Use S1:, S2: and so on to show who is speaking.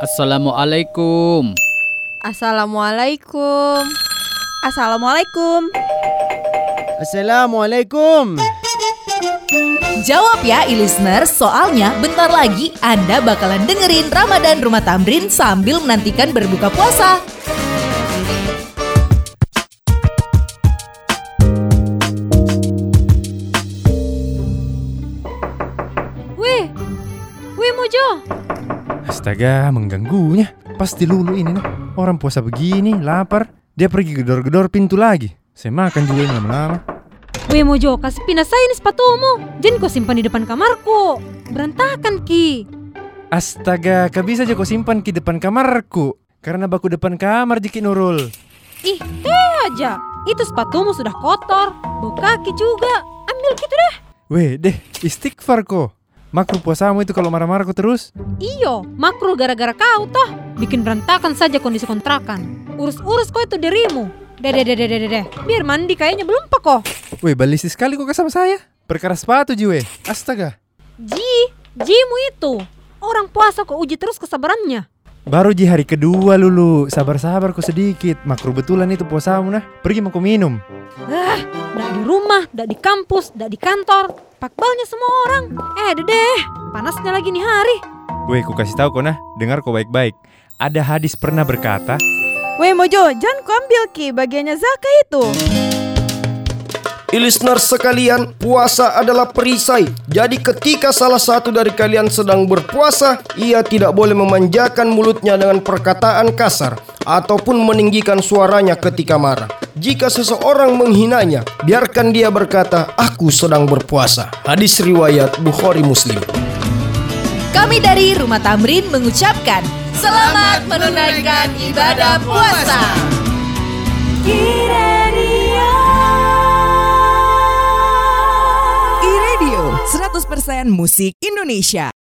S1: Assalamualaikum.
S2: Assalamualaikum. Assalamualaikum.
S3: Assalamualaikum.
S4: Jawab ya e-listener, soalnya bentar lagi Anda bakalan dengerin Ramadan Rumah Tamrin sambil menantikan berbuka puasa.
S2: Wih, wih Mojo.
S5: Astaga, mengganggunya. Pasti lulu ini nih. Orang puasa begini, lapar. Dia pergi gedor-gedor pintu lagi. Saya makan juga ini lama-lama.
S6: Weh Mojo, kasih pindah saya ini sepatumu. Jangan kau simpan di depan kamarku. Berantakan Ki.
S5: Astaga, kau bisa aja kau simpan di depan kamarku. Karena baku depan kamar jiki nurul.
S6: Ih, teh aja. Itu sepatumu sudah kotor. Bau kaki juga. Ambil gitu deh.
S5: Weh, deh, istighfar kok. Makruh puasamu itu kalau marah-marah kok terus.
S6: Iyo, makruh gara-gara kau toh. Bikin berantakan saja kondisi kontrakan. Urus-urus kau itu dirimu. Deh, deh, deh, deh. Biar mandi kayaknya belum pak kok.
S5: Weh, balisi sekali kok sama saya. Perkara sepatu jiwe. Astaga.
S6: Ji, jimu itu. Orang puasa kok uji terus kesabarannya.
S5: Baru ji hari kedua lulu. Sabar-sabar kok sedikit. Makruh betulan itu puasamu nah. Pergi mau kau minum.
S6: Ah, dak di rumah, dak di kampus, dak di kantor. Pakbalnya semua orang. Eh, deh, deh. Panasnya lagi nih hari.
S5: Weh, ku kasih tahu kau nah. Dengar kau baik-baik. Ada hadis pernah berkata,
S2: Weh Mojo, jangan kau ambil Ki bagiannya Zaka itu.
S7: Listener sekalian, puasa adalah perisai. Jadi ketika salah satu dari kalian sedang berpuasa, ia tidak boleh memanjakan mulutnya dengan perkataan kasar ataupun meninggikan suaranya ketika marah. Jika seseorang menghinanya, biarkan dia berkata, "Aku sedang berpuasa." Hadis riwayat Bukhari Muslim.
S4: Kami dari Rumah Tamrin mengucapkan selamat menunaikan ibadah puasa.
S8: 100% musik Indonesia.